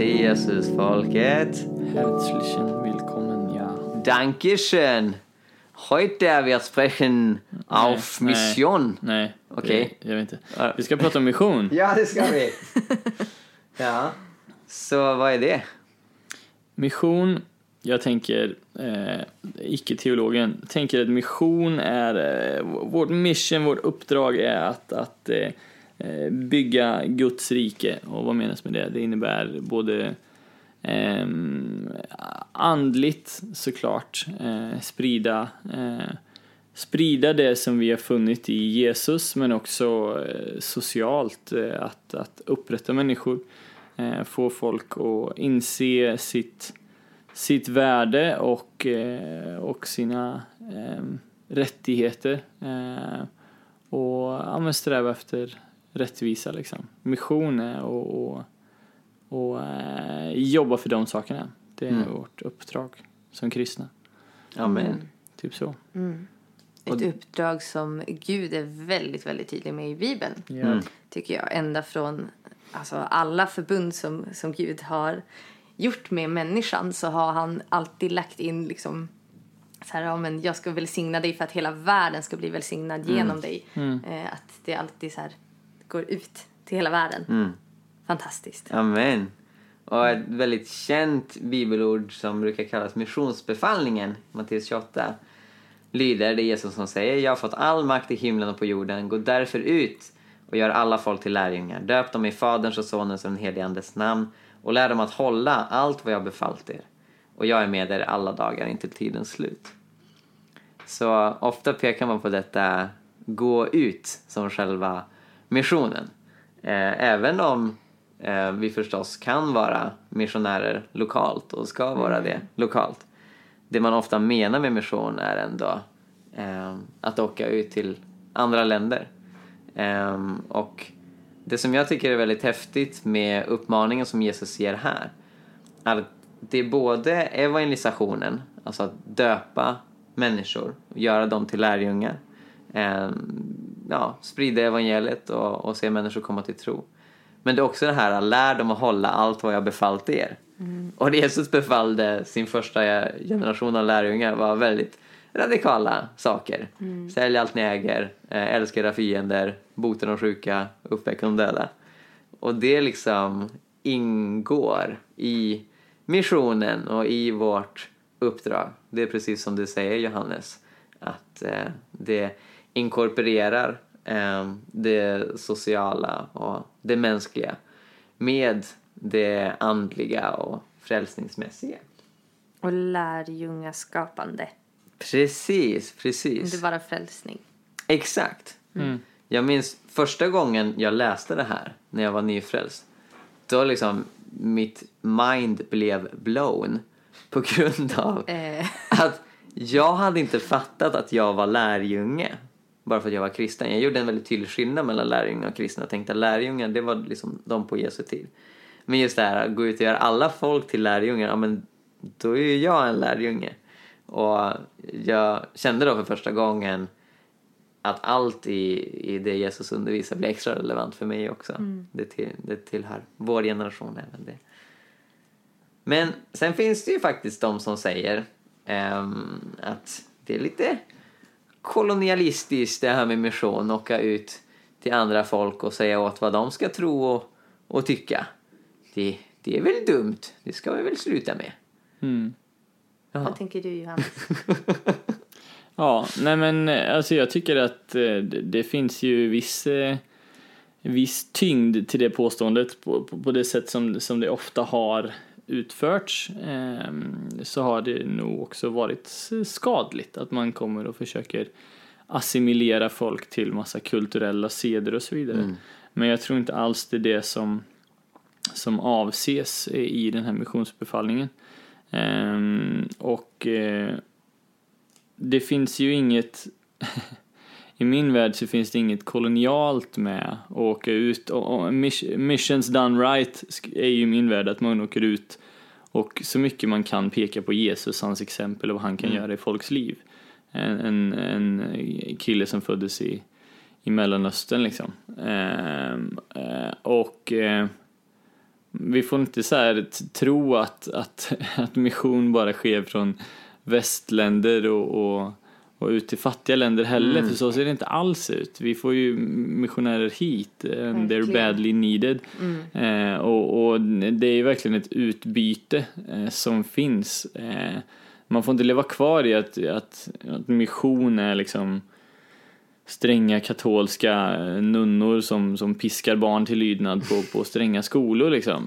Välkomna till Jesusfolket. Herzlichen willkommen, ja. Dankeschön. Heute wir sprechen auf nej. Mission. Nej, Okej. det- jag vet inte. Vi ska prata om mission. Ja, det ska vi. ja. Så vad är det? Mission, jag tänker, eh, icke-teologen, tänker att mission är, eh, vårt mission, vårt uppdrag är att, att eh, Eh, bygga Guds rike. Och vad menas med det? Det innebär både eh, andligt såklart, eh, sprida, eh, sprida det som vi har funnit i Jesus, men också eh, socialt, eh, att, att upprätta människor, eh, få folk att inse sitt sitt värde och, eh, och sina eh, rättigheter eh, och ja, sträva efter rättvisa liksom. Mission är och, och, och eh, jobba för de sakerna. Det är Mm. vårt uppdrag som kristna. Amen. Typ så. Ett Och- uppdrag som Gud är väldigt, väldigt tydlig med i Bibeln. Ja. Mm. Tycker jag. Ända från alltså, alla förbund som, som Gud har gjort med människan så har han alltid lagt in liksom så här, ja, men jag ska välsigna dig för att hela världen ska bli välsignad genom dig. Eh, att det alltid så här går ut till hela världen. Mm. Fantastiskt. Amen. Och ett väldigt känt bibelord som brukar kallas missionsbefallningen, Matteus 28, lyder det Jesus som säger Jag har fått all makt i himlen och på jorden, gå därför ut och gör alla folk till lärjungar. Döp dem i Faderns och Sonens och den helige Andes namn och lär dem att hålla allt vad jag befallt er. Och jag är med er alla dagar intill tidens slut. Så ofta pekar man på detta gå ut som själva missionen. Eh, även om eh, vi förstås kan vara missionärer lokalt och ska vara det lokalt. Det man ofta menar med mission är ändå eh, att åka ut till andra länder. Och det som jag tycker är väldigt häftigt med uppmaningen som Jesus ger här är att det är både evangelisationen, alltså att döpa människor och göra dem till lärjungar. Ja, sprida evangeliet och, och se människor komma till tro. Men det är också det här, lär dem att hålla allt vad jag befallt er. Och det Jesus befallde sin första generation av lärjungar var väldigt radikala saker. Sälj allt ni äger, eh, älska era fiender, bota de sjuka, uppväcka de döda. Och det liksom ingår i missionen och i vårt uppdrag. Det är precis som du säger Johannes, att eh, det inkorporerar eh, det sociala och det mänskliga med det andliga och frälsningsmässiga. Och lärjungaskapande. Precis, precis. Inte bara frälsning. Exakt. Jag minns första gången jag läste det här, när jag var nyfrälst. Då liksom mitt mind blev blown på grund av Eh, att jag hade inte fattat att jag var lärjunge bara för att jag var kristen. Jag gjorde en väldigt tydlig skillnad mellan lärjungar och kristna och tänkte att lärjungar, det var liksom de på Jesu tid. Men just det här, att gå ut och göra alla folk till lärjungar, ja men då är ju jag en lärjunge. Och jag kände då för första gången att allt i, i det Jesus undervisar blir extra relevant för mig också. Det, till, det tillhör vår generation även det. Men sen finns det ju faktiskt de som säger ehm, att det är lite kolonialistiskt det här med mission, åka ut till andra folk och säga åt vad de ska tro och, och tycka. Det, det är väl dumt, det ska vi väl sluta med. Mm. Jaha. vad tänker du Johannes? Ja, nej men alltså jag tycker att eh, det, det finns ju viss, eh, viss tyngd till det påståendet på, på, på det sätt som, som det ofta har utförts eh, så har det nog också varit skadligt att man kommer och försöker assimilera folk till massa kulturella seder och så vidare. Men jag tror inte alls det är det som, som avses i den här missionsbefallningen. Ehm, och eh, det finns ju inget i min värld så finns det inget kolonialt med att åka ut och, och miss- missions done right är ju i min värld att man åker ut och så mycket man kan peka på Jesus, hans exempel och vad han kan göra i folks liv. En, en, en kille som föddes i, i Mellanöstern liksom. Ehm, eh, och eh, vi får inte så här tro att, att, att mission bara sker från västländer och, och, och ut till fattiga länder heller, för så ser det inte alls ut. Vi får ju missionärer hit, eh, they're badly needed. Eh, och, och det är ju verkligen ett utbyte eh, som finns. Eh, man får inte leva kvar i att, att, att mission är liksom stränga katolska eh, nunnor som, som piskar barn till lydnad på, på stränga skolor liksom.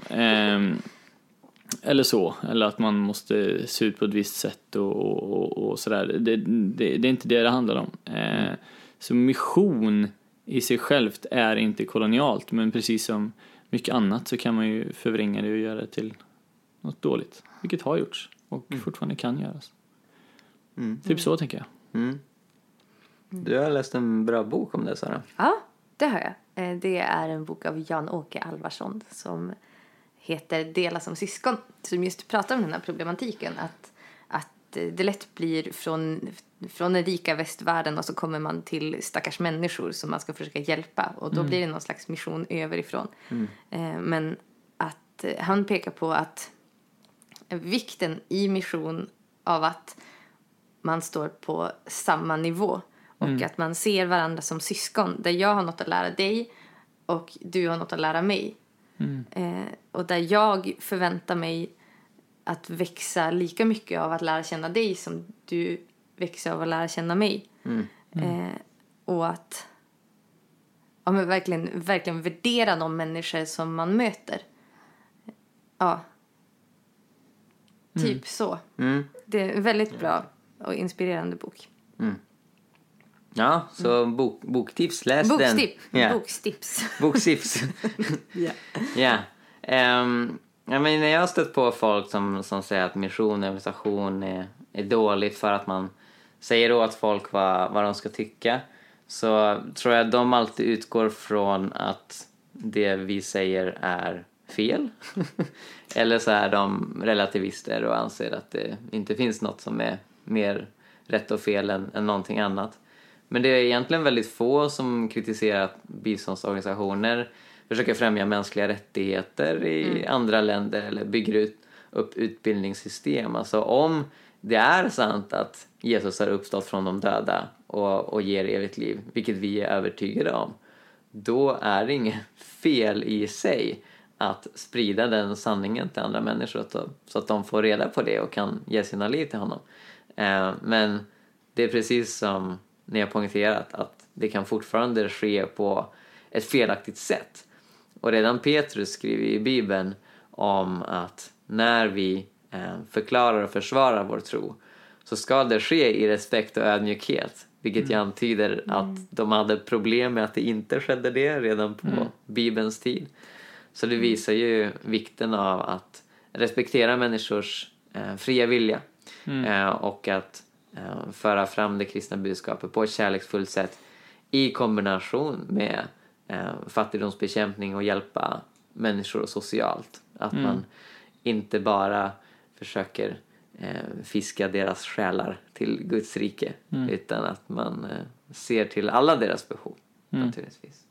Eller så, eller att man måste se ut på ett visst sätt och, och, och, sådär. Det, det, det är inte det det handlar om. Eh, så mission i sig självt är inte kolonialt, men precis som mycket annat så kan man ju förvränga det och göra det till något dåligt, vilket har gjorts och fortfarande kan göras. Mm. Typ så tänker jag. Mm. Du har läst en bra bok om det, Sara. Ja, det har jag. Eh, Det är en bok av Jan-Åke Alvarsson som heter Dela som syskon. Som just pratar om den här problematiken. Att, att det lätt blir från, från den rika västvärlden och så kommer man till stackars människor som man ska försöka hjälpa. Och då blir det någon slags mission överifrån. Eh, Men att eh, han pekar på att vikten i mission av att man står på samma nivå och att man ser varandra som syskon. Där jag har något att lära dig och du har något att lära mig. Eh, och där jag förväntar mig att växa lika mycket av att lära känna dig som du växer av att lära känna mig. Eh, och att ja, men verkligen, verkligen värdera de människor som man möter. Ja. Typ så. Mm. Det är en väldigt bra och inspirerande bok. Ja, så bok, boktips, läs Bokstipp. den. Ja. Bokstips. Boktips. ja. Ehm, ja, men när jag har stött på folk som, som säger att mission och organisation är, är dåligt för att man säger åt folk vad, vad de ska tycka så tror jag att de alltid utgår från att det vi säger är fel. Eller så är de relativister och anser att det inte finns något som är mer rätt och fel än, än någonting annat. Men det är egentligen väldigt få som kritiserar att biståndsorganisationer försöker främja mänskliga rättigheter i andra länder eller bygger ut, upp utbildningssystem. Alltså om det är sant att Jesus har uppstått från de döda och, och ger evigt liv, vilket vi är övertygade om, då är det inget fel i sig att sprida den sanningen till andra människor så att, så att de får reda på det och kan ge sina liv till honom. Eh, men det är precis som ni har poängterat att det kan fortfarande ske på ett felaktigt sätt. Och redan Petrus skriver i Bibeln om att när vi eh, förklarar och försvarar vår tro så ska det ske i respekt och ödmjukhet. Vilket ju antyder att de hade problem med att det inte skedde det redan på Bibelns tid. Så det visar ju vikten av att respektera människors eh, fria vilja eh, och att föra fram det kristna budskapet på ett kärleksfullt sätt i kombination med eh, fattigdomsbekämpning och hjälpa människor socialt. Att man inte bara försöker eh, fiska deras själar till Guds rike utan att man eh, ser till alla deras behov naturligtvis.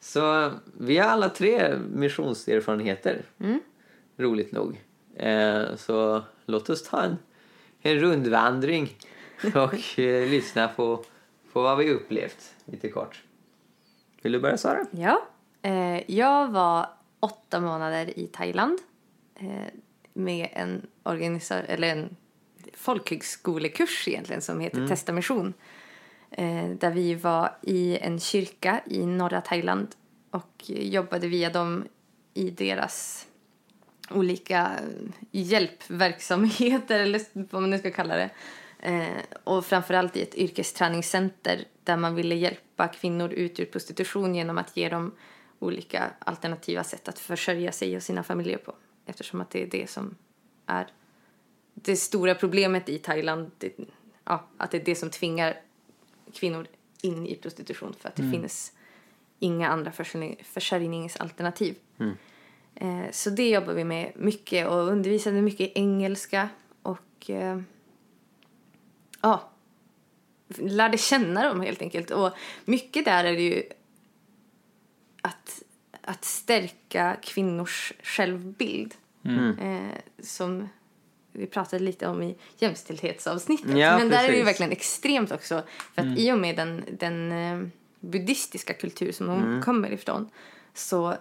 Så vi har alla tre missionserfarenheter. Roligt nog. Eh, så låt oss ta en, en rundvandring och eh, lyssna på, på vad vi upplevt lite kort. Vill du börja Sara? Ja. Eh, jag var åtta månader i Thailand eh, med en, organisa- eller en folkhögskolekurs egentligen som heter Testamission. Eh, där vi var i en kyrka i norra Thailand och jobbade via dem i deras olika eh, hjälpverksamheter eller vad man nu ska kalla det. Eh, och framförallt i ett yrkesträningscenter där man ville hjälpa kvinnor ut ur prostitution genom att ge dem olika alternativa sätt att försörja sig och sina familjer på. Eftersom att det är det som är det stora problemet i Thailand. Det, ja, att det är det som tvingar kvinnor in i prostitution för att det finns inga andra försörjning, försörjningsalternativ. Eh, så det jobbar vi med mycket och undervisade mycket engelska och eh, ja, lärde känna dem helt enkelt. Och mycket där är det ju att, att stärka kvinnors självbild. Mm. Eh, som vi pratade lite om i jämställdhetsavsnittet. Ja, Men där är det ju verkligen extremt också. För att i och med den, den eh, buddhistiska kultur som de kommer ifrån så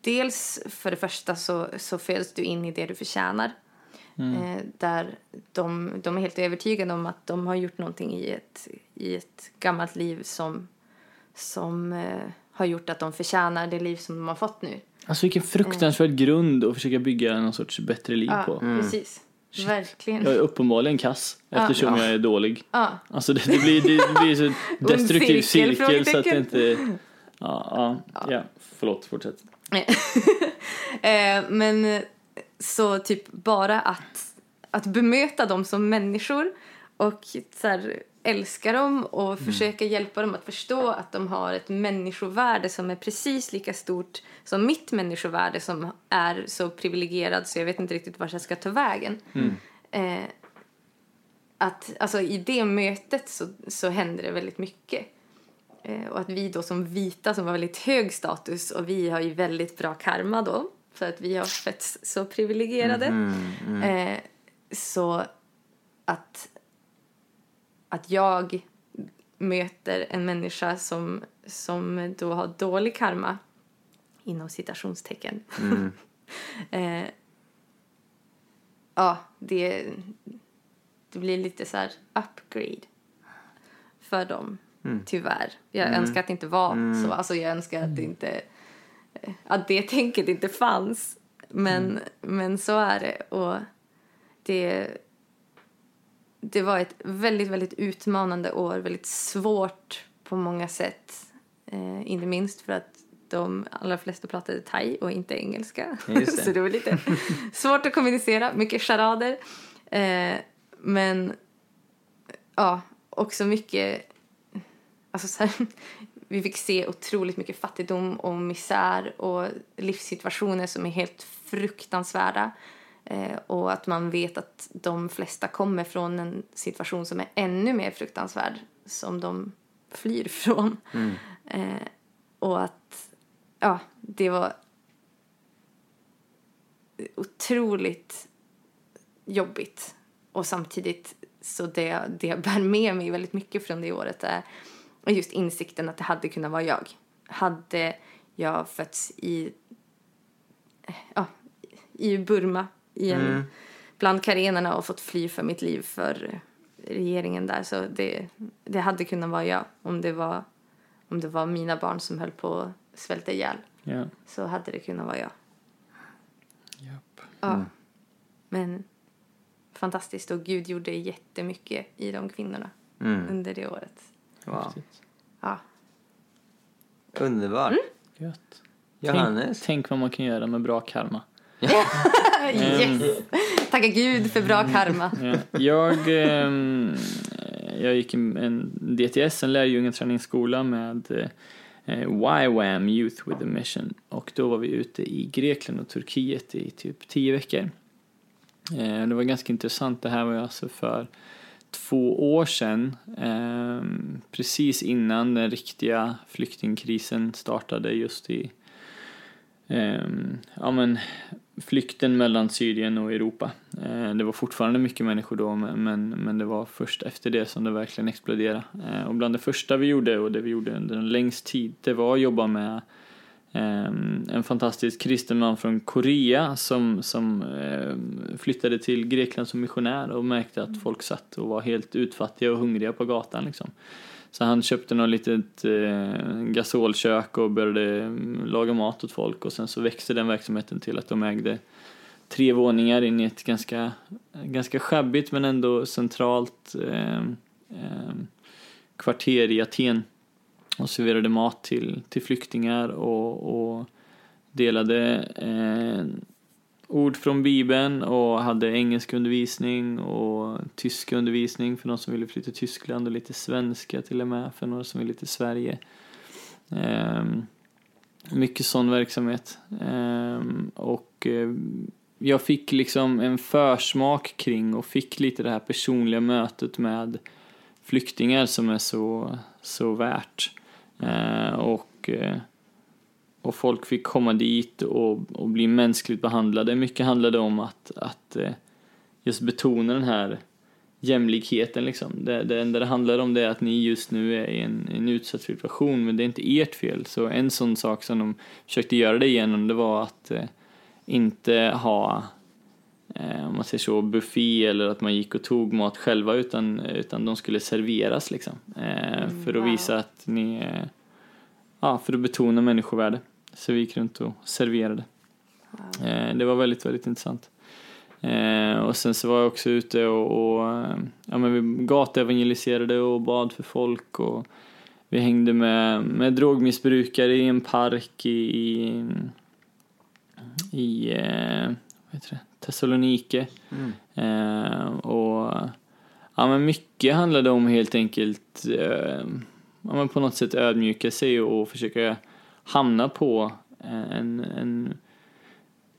dels för det första så, så föds du in i det du förtjänar. Eh, där de, de är helt övertygade om att de har gjort någonting i ett, i ett gammalt liv som, som eh, har gjort att de förtjänar det liv som de har fått nu. Alltså vilken fruktansvärd grund att försöka bygga någon sorts bättre liv Ja, på. precis. Verkligen. Jag är uppenbarligen kass eftersom Ja. jag är dålig. Ja. Alltså det, det blir, det blir så destruktiv cirkel, cirkel så att det inte... Ja, ja, ja, förlåt, fortsätt. Eh, men så typ bara att, att bemöta dem som människor och så här, älska dem och försöka hjälpa dem att förstå att de har ett människovärde som är precis lika stort som mitt människovärde som är så privilegierad så jag vet inte riktigt vart jag ska ta vägen. Eh, att alltså, i det mötet så, så hände det väldigt mycket. Eh, och att vi då som vita som har väldigt hög status och vi har ju väldigt bra karma då för att vi har fötts så privilegierade. Eh, så att, att jag möter en människa som, som då har dålig karma inom citationstecken. eh, ja, det, det blir lite så här upgrade för dem, tyvärr. Jag önskar att det inte var så. Alltså jag önskar att det inte att det tänket inte fanns. Men, men så är det. Och det, det var ett väldigt, väldigt utmanande år. Väldigt svårt på många sätt. Eh, inte minst för att de allra flesta pratade thai och inte engelska. Det. så det var lite svårt att kommunicera. Mycket charader. Eh, men ja, också mycket... Alltså så här, vi fick se otroligt mycket fattigdom och misär och livssituationer som är helt fruktansvärda. Eh, och att man vet att de flesta kommer från en situation som är ännu mer fruktansvärd som de flyr från. Eh, och att ja, det var otroligt jobbigt. Och samtidigt så det, det jag bär med mig väldigt mycket från det året är just insikten att det hade kunnat vara jag. Hade jag fötts i, ja, i Burma i en, bland karenerna och fått fly för mitt liv för regeringen där så det, det hade kunnat vara jag om det var, om det var mina barn som höll på att svälta ihjäl Ja. så hade det kunnat vara jag. Japp. Ja. Men fantastiskt och Gud gjorde jättemycket i de kvinnorna under det året. Wow. Ja. Underbart. Gött. Johannes? Tänk, tänk vad man kan göra med bra karma. Yes! Tacka Gud för bra karma. Ja, jag, ehm, jag gick en- en DTS, en lärjungaträningsskola med eh, YWAM, Youth with a Mission. Och då var vi ute i Grekland och Turkiet i typ tio veckor. Eh, det var ganska intressant. Det här var alltså för två år sedan, ehm, precis innan den riktiga flyktingkrisen startade just i ehm, ja, men, flykten mellan Syrien och Europa. Eh, det var fortfarande mycket människor då men, men, det var först efter det som det verkligen exploderade. Eh, och bland det första vi gjorde och det vi gjorde under en längst tid det var att jobba med en fantastisk kristen man från Korea som, som ehm, flyttade till Grekland som missionär och märkte att folk satt och var helt utfattiga och hungriga på gatan liksom. Så han köpte något litet eh, gasolkök och började mm, laga mat åt folk och sen så växte den verksamheten till att de ägde tre våningar in i ett ganska, ganska sjabbigt men ändå centralt eh, eh, kvarter i Aten och serverade mat till, till flyktingar och, och delade eh, ord från Bibeln och hade engelskundervisning och tyskundervisning för de som ville flytta till Tyskland och lite svenska till och med för några som ville till Sverige. Eh, mycket sån verksamhet. Eh, och eh, jag fick liksom en försmak kring och fick lite det här personliga mötet med flyktingar som är så, så värt. Eh, och, eh, och folk fick komma dit och, och bli mänskligt behandlade. Mycket handlade om att, att eh, just betona den här jämlikheten liksom. Det, det enda det handlar om det är att ni just nu är i en, en utsatt situation men det är inte ert fel. Så en sån sak som de försökte göra det igenom det var att eh, inte ha om man säger så, buffé eller att man gick och tog mat själva utan, utan de skulle serveras liksom. Eh, Mm, för att wow. visa att ni, eh, ja för att betona människovärde. Så vi gick runt och serverade. Wow. Eh, det var väldigt, väldigt intressant. Eh, och sen så var jag också ute och, och eh, ja, men vi gatevangeliserade och bad för folk och vi hängde med, med drogmissbrukare i en park i, i, i eh, vad heter det? Thessalonike. Mm. Eh, och ja, men mycket handlade om helt enkelt eh, ja, men på något sätt ödmjuka sig och försöka hamna på eh, en, en,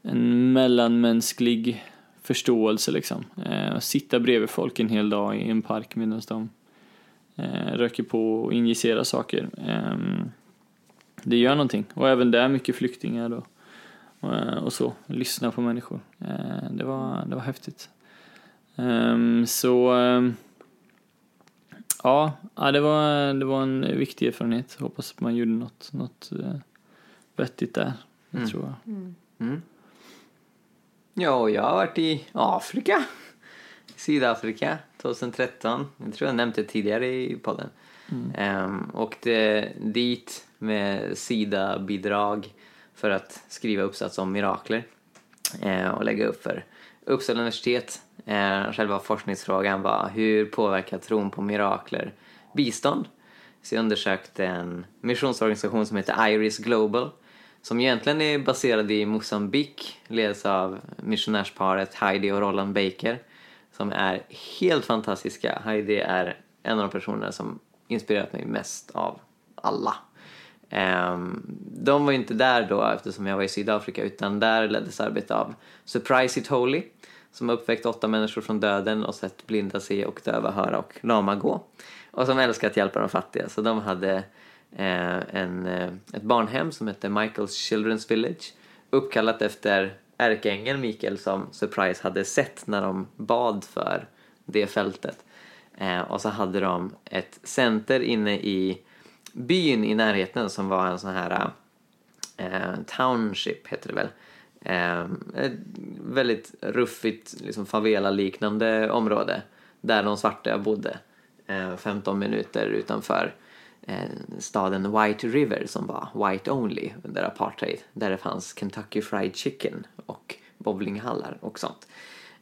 en mellanmänsklig förståelse liksom. Eh, sitta bredvid folk en hel dag i en park medan de eh, röker på och injicerar saker. Eh, det gör någonting. Och även där mycket flyktingar och, och, och så. Lyssna på människor. Eh, det, var, det var häftigt. Ehm, så ehm, ja, det, var, det var en viktig erfarenhet. Hoppas att man gjorde något, något eh, vettigt där. Det Mm. tror jag. Mm. Mm. Ja, och jag har varit i Afrika. Sydafrika 2013. Jag tror jag nämnt det tidigare i podden. Mm. åkte dit med Sida-bidrag för att skriva uppsats om mirakler eh, och lägga upp för Uppsala universitet. Eh, själva forskningsfrågan var hur påverkar tron på mirakler bistånd? Så jag undersökte en missionsorganisation som heter Iris Global som egentligen är baserad i Mosambik, leds av missionärsparet Heidi och Roland Baker som är helt fantastiska. Heidi är en av de personer som inspirerat mig mest av alla. Ehm, de var ju inte där då eftersom jag var i Sydafrika utan där leddes arbetet av Surprise It Holy som har uppväckt åtta människor från döden och sett blinda se och döva höra och lama gå. Och som älskar att hjälpa de fattiga. Så de hade eh, en, eh, ett barnhem som hette Michael's Children's Village uppkallat efter ärkeängeln Mikael som Surprise hade sett när de bad för det fältet. Eh, och så hade de ett center inne i byn i närheten som var en sån här eh, township heter det väl. Eh, ett väldigt ruffigt liksom favela-liknande område där de svarta bodde. Eh, 15 minuter utanför eh, staden White River som var white only under apartheid. Där det fanns Kentucky Fried Chicken och bowlinghallar och sånt.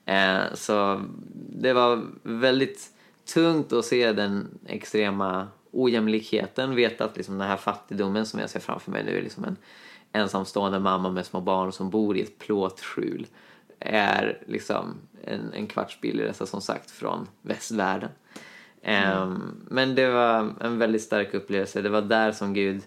Eh, så det var väldigt tungt att se den extrema ojämlikheten. Veta att liksom den här fattigdomen som jag ser framför mig nu är liksom en ensamstående mamma med små barn som bor i ett plåtskjul är liksom en, en kvarts bilresa som sagt från västvärlden. Ehm, men det var en väldigt stark upplevelse. Det var där som Gud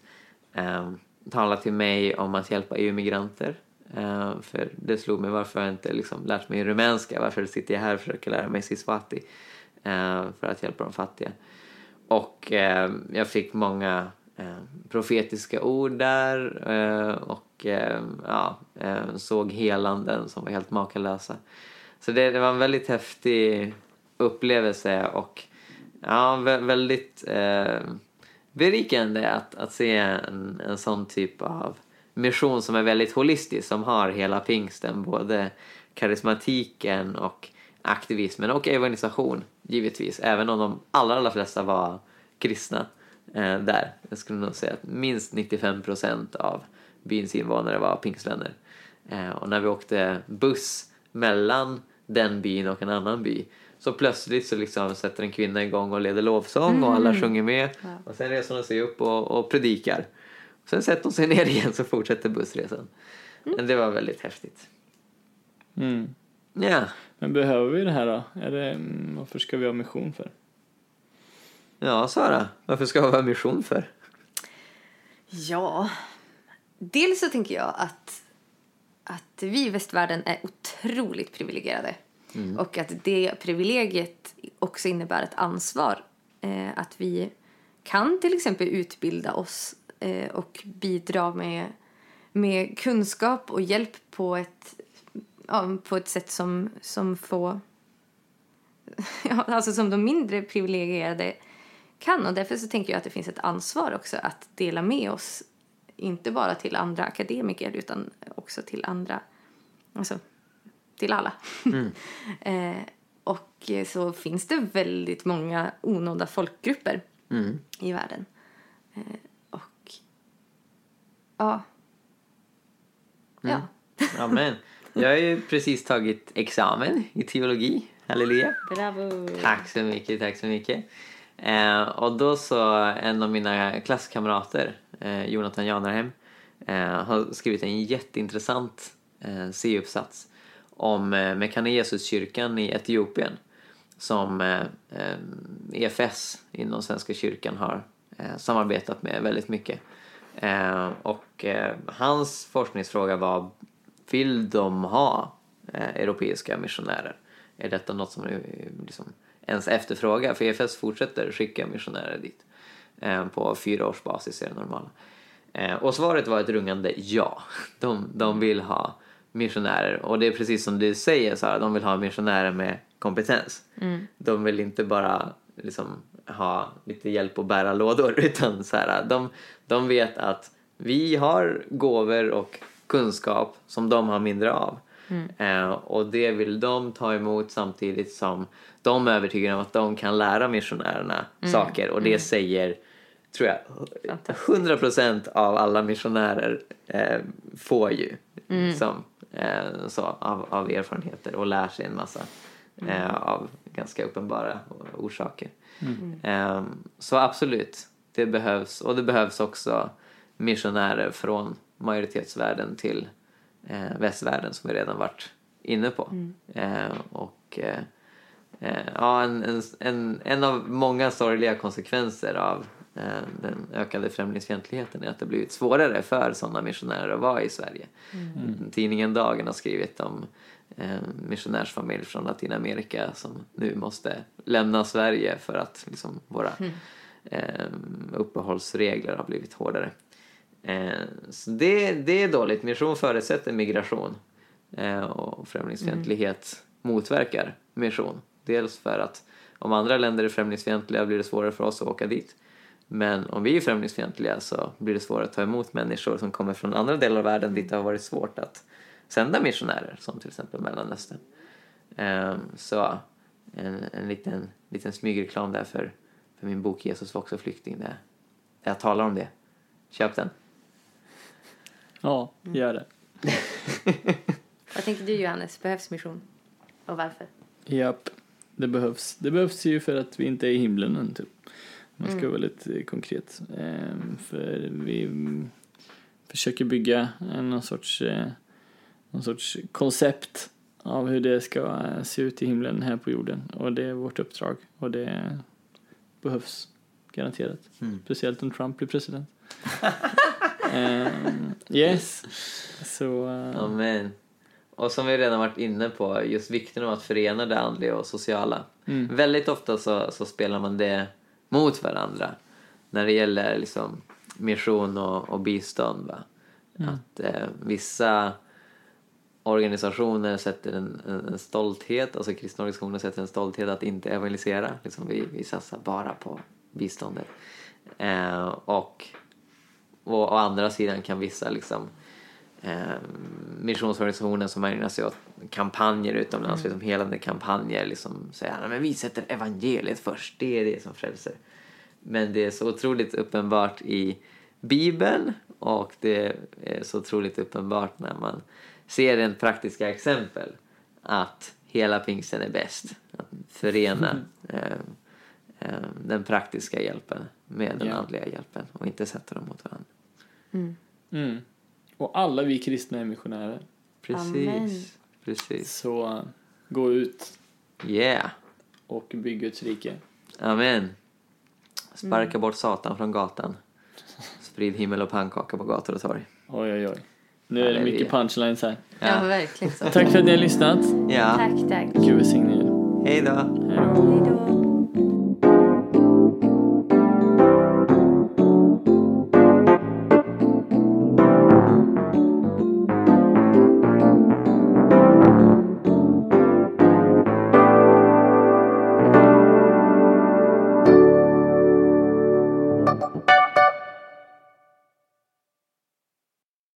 um, talade till mig om att hjälpa EU-migranter. Uh, för det slog mig varför jag inte liksom lärt mig rumänska. Varför sitter jag här och försöker lära mig siswati uh, för att hjälpa de fattiga. Och eh, jag fick många eh, profetiska ord där eh, och eh, ja, eh, såg helanden som var helt makalösa. Så det, det var en väldigt häftig upplevelse och ja, väldigt eh, berikande att, att se en, en sån typ av mission som är väldigt holistisk, som har hela pingsten, både karismatiken och aktivismen och evangelisation givetvis, även om de allra, allra flesta var kristna eh, där. Jag skulle nog säga att minst 95% av byns invånare var pingstvänner. Eh, och när vi åkte buss mellan den byn och en annan by så plötsligt så liksom sätter en kvinna igång och leder lovsång och alla sjunger med Ja. och sen reser hon sig upp och, och predikar. Sen sätter hon sig ner igen så fortsätter bussresan. Men det var väldigt häftigt. Mm. Ja, Men behöver vi det här då? Är det, mm, varför ska vi ha mission för? ja Sara, varför ska vi ha mission för? Ja, dels så tänker jag att, att vi i västvärlden är otroligt privilegierade. Och att det privilegiet också innebär ett ansvar. Eh, att vi kan till exempel utbilda oss eh, och bidra med med kunskap och hjälp på ett, ja, på ett sätt som, som får... Ja, alltså som de mindre privilegierade kan. Och därför så tänker jag att det finns ett ansvar också att dela med oss inte bara till andra akademiker utan också till andra, alltså till alla. eh, och så finns det väldigt många onådda folkgrupper Mm. i världen. Eh, och ja. Ja. Amen. Jag har ju precis tagit examen i teologi. Halleluja. Bravo. Tack så mycket, tack så mycket. Eh, och då så en av mina klasskamrater, eh, Jonathan Janarhem, eh, har skrivit en jätteintressant eh, C-uppsats om eh, Mekane Jesuskyrkan i Etiopien som eh, eh, EFS inom Svenska kyrkan har eh, samarbetat med väldigt mycket. Eh, och hans forskningsfråga var, vill de ha eh, europeiska missionärer? Är detta något som nu liksom ens efterfrågar? För EFS fortsätter skicka missionärer dit. Eh, på fyra års basis är det normala. Eh, och svaret var ett rungande ja. De, de vill ha missionärer. Och det är precis som du säger Sara, de vill ha missionärer med kompetens. De vill inte bara liksom ha lite hjälp att bära lådor utan så här, de, de vet att vi har gåvor och kunskap som de har mindre av. Eh, och det vill de ta emot samtidigt som de är övertygade om att de kan lära missionärerna saker. Och det säger tror jag 100% av alla missionärer eh, får ju som, eh, så, av, av erfarenheter och lär sig en massa eh, av ganska uppenbara orsaker. Eh, så absolut, det behövs. Och det behövs också missionärer från majoritetsvärlden till eh, västvärlden som vi redan varit inne på. Eh, och eh, eh, ja, en, en, en, en av många sorgliga konsekvenser av eh, den ökade främlingsfientligheten är att det blivit svårare för sådana missionärer att vara i Sverige. Tidningen Dagen har skrivit om en missionärsfamilj från Latinamerika som nu måste lämna Sverige för att liksom, våra eh, uppehållsregler har blivit hårdare. Eh, så det, det är dåligt. Mission förutsätter migration eh, och främlingsfientlighet motverkar mission. Dels för att om andra länder är främlingsfientliga blir det svårare för oss att åka dit. Men om vi är främlingsfientliga så blir det svårare att ta emot människor som kommer från andra delar av världen dit det har varit svårt att sända missionärer, som till exempel Mellanöstern. Ehm, så en, en liten, liten smygreklam där för, för min bok Jesus var också flykting där jag talar om det. Köp den. Ja, gör det. Vad tänker du Johannes, behövs mission? Och varför? Japp, det behövs. Det behövs ju för att vi inte är i himlen än, typ. Man ska vara lite konkret. Ehm, för vi mm, försöker bygga någon sorts, eh, någon sorts koncept av hur det ska se ut i himlen här på jorden. Och det är vårt uppdrag. Och det behövs garanterat. Mm. Speciellt om Trump blir president. Ehm, yes. Så... eh, Amen. Och som vi redan varit inne på, just vikten av att förena det andliga och sociala. Mm. Väldigt ofta så, så spelar man det mot varandra när det gäller liksom mission och, och bistånd. Va? Att eh, vissa organisationer sätter en, en, en stolthet, alltså kristna organisationer sätter en stolthet att inte evangelisera. Liksom vi, vi satsar bara på biståndet. Eh, och, och å andra sidan kan vissa liksom eh, missionsorganisationer som ägnar sig åt kampanjer utomlands, liksom helande kampanjer, liksom säga "Nej, men vi sätter evangeliet först, det är det som frälser. Men det är så otroligt uppenbart i Bibeln och det är så otroligt uppenbart när man ser en praktiska exempel att hela pingsten är bäst. Att förena eh, eh, den praktiska hjälpen med den Ja. andliga hjälpen och inte sätta dem mot varandra. Mm. Och alla vi kristna är missionärer. Precis. Amen. Precis. Så gå ut Yeah. och bygg Guds rike. Amen. Sparka bort Satan från gatan. Sprid himmel och pannkaka på gator och torg. Oj, oj, oj. Nu är det mycket punchlines här. Ja, Ja. verkligen så. Tack för att ni har lyssnat. Ja. Tack, tack. Gud välsigne er. Hej då. Hej då.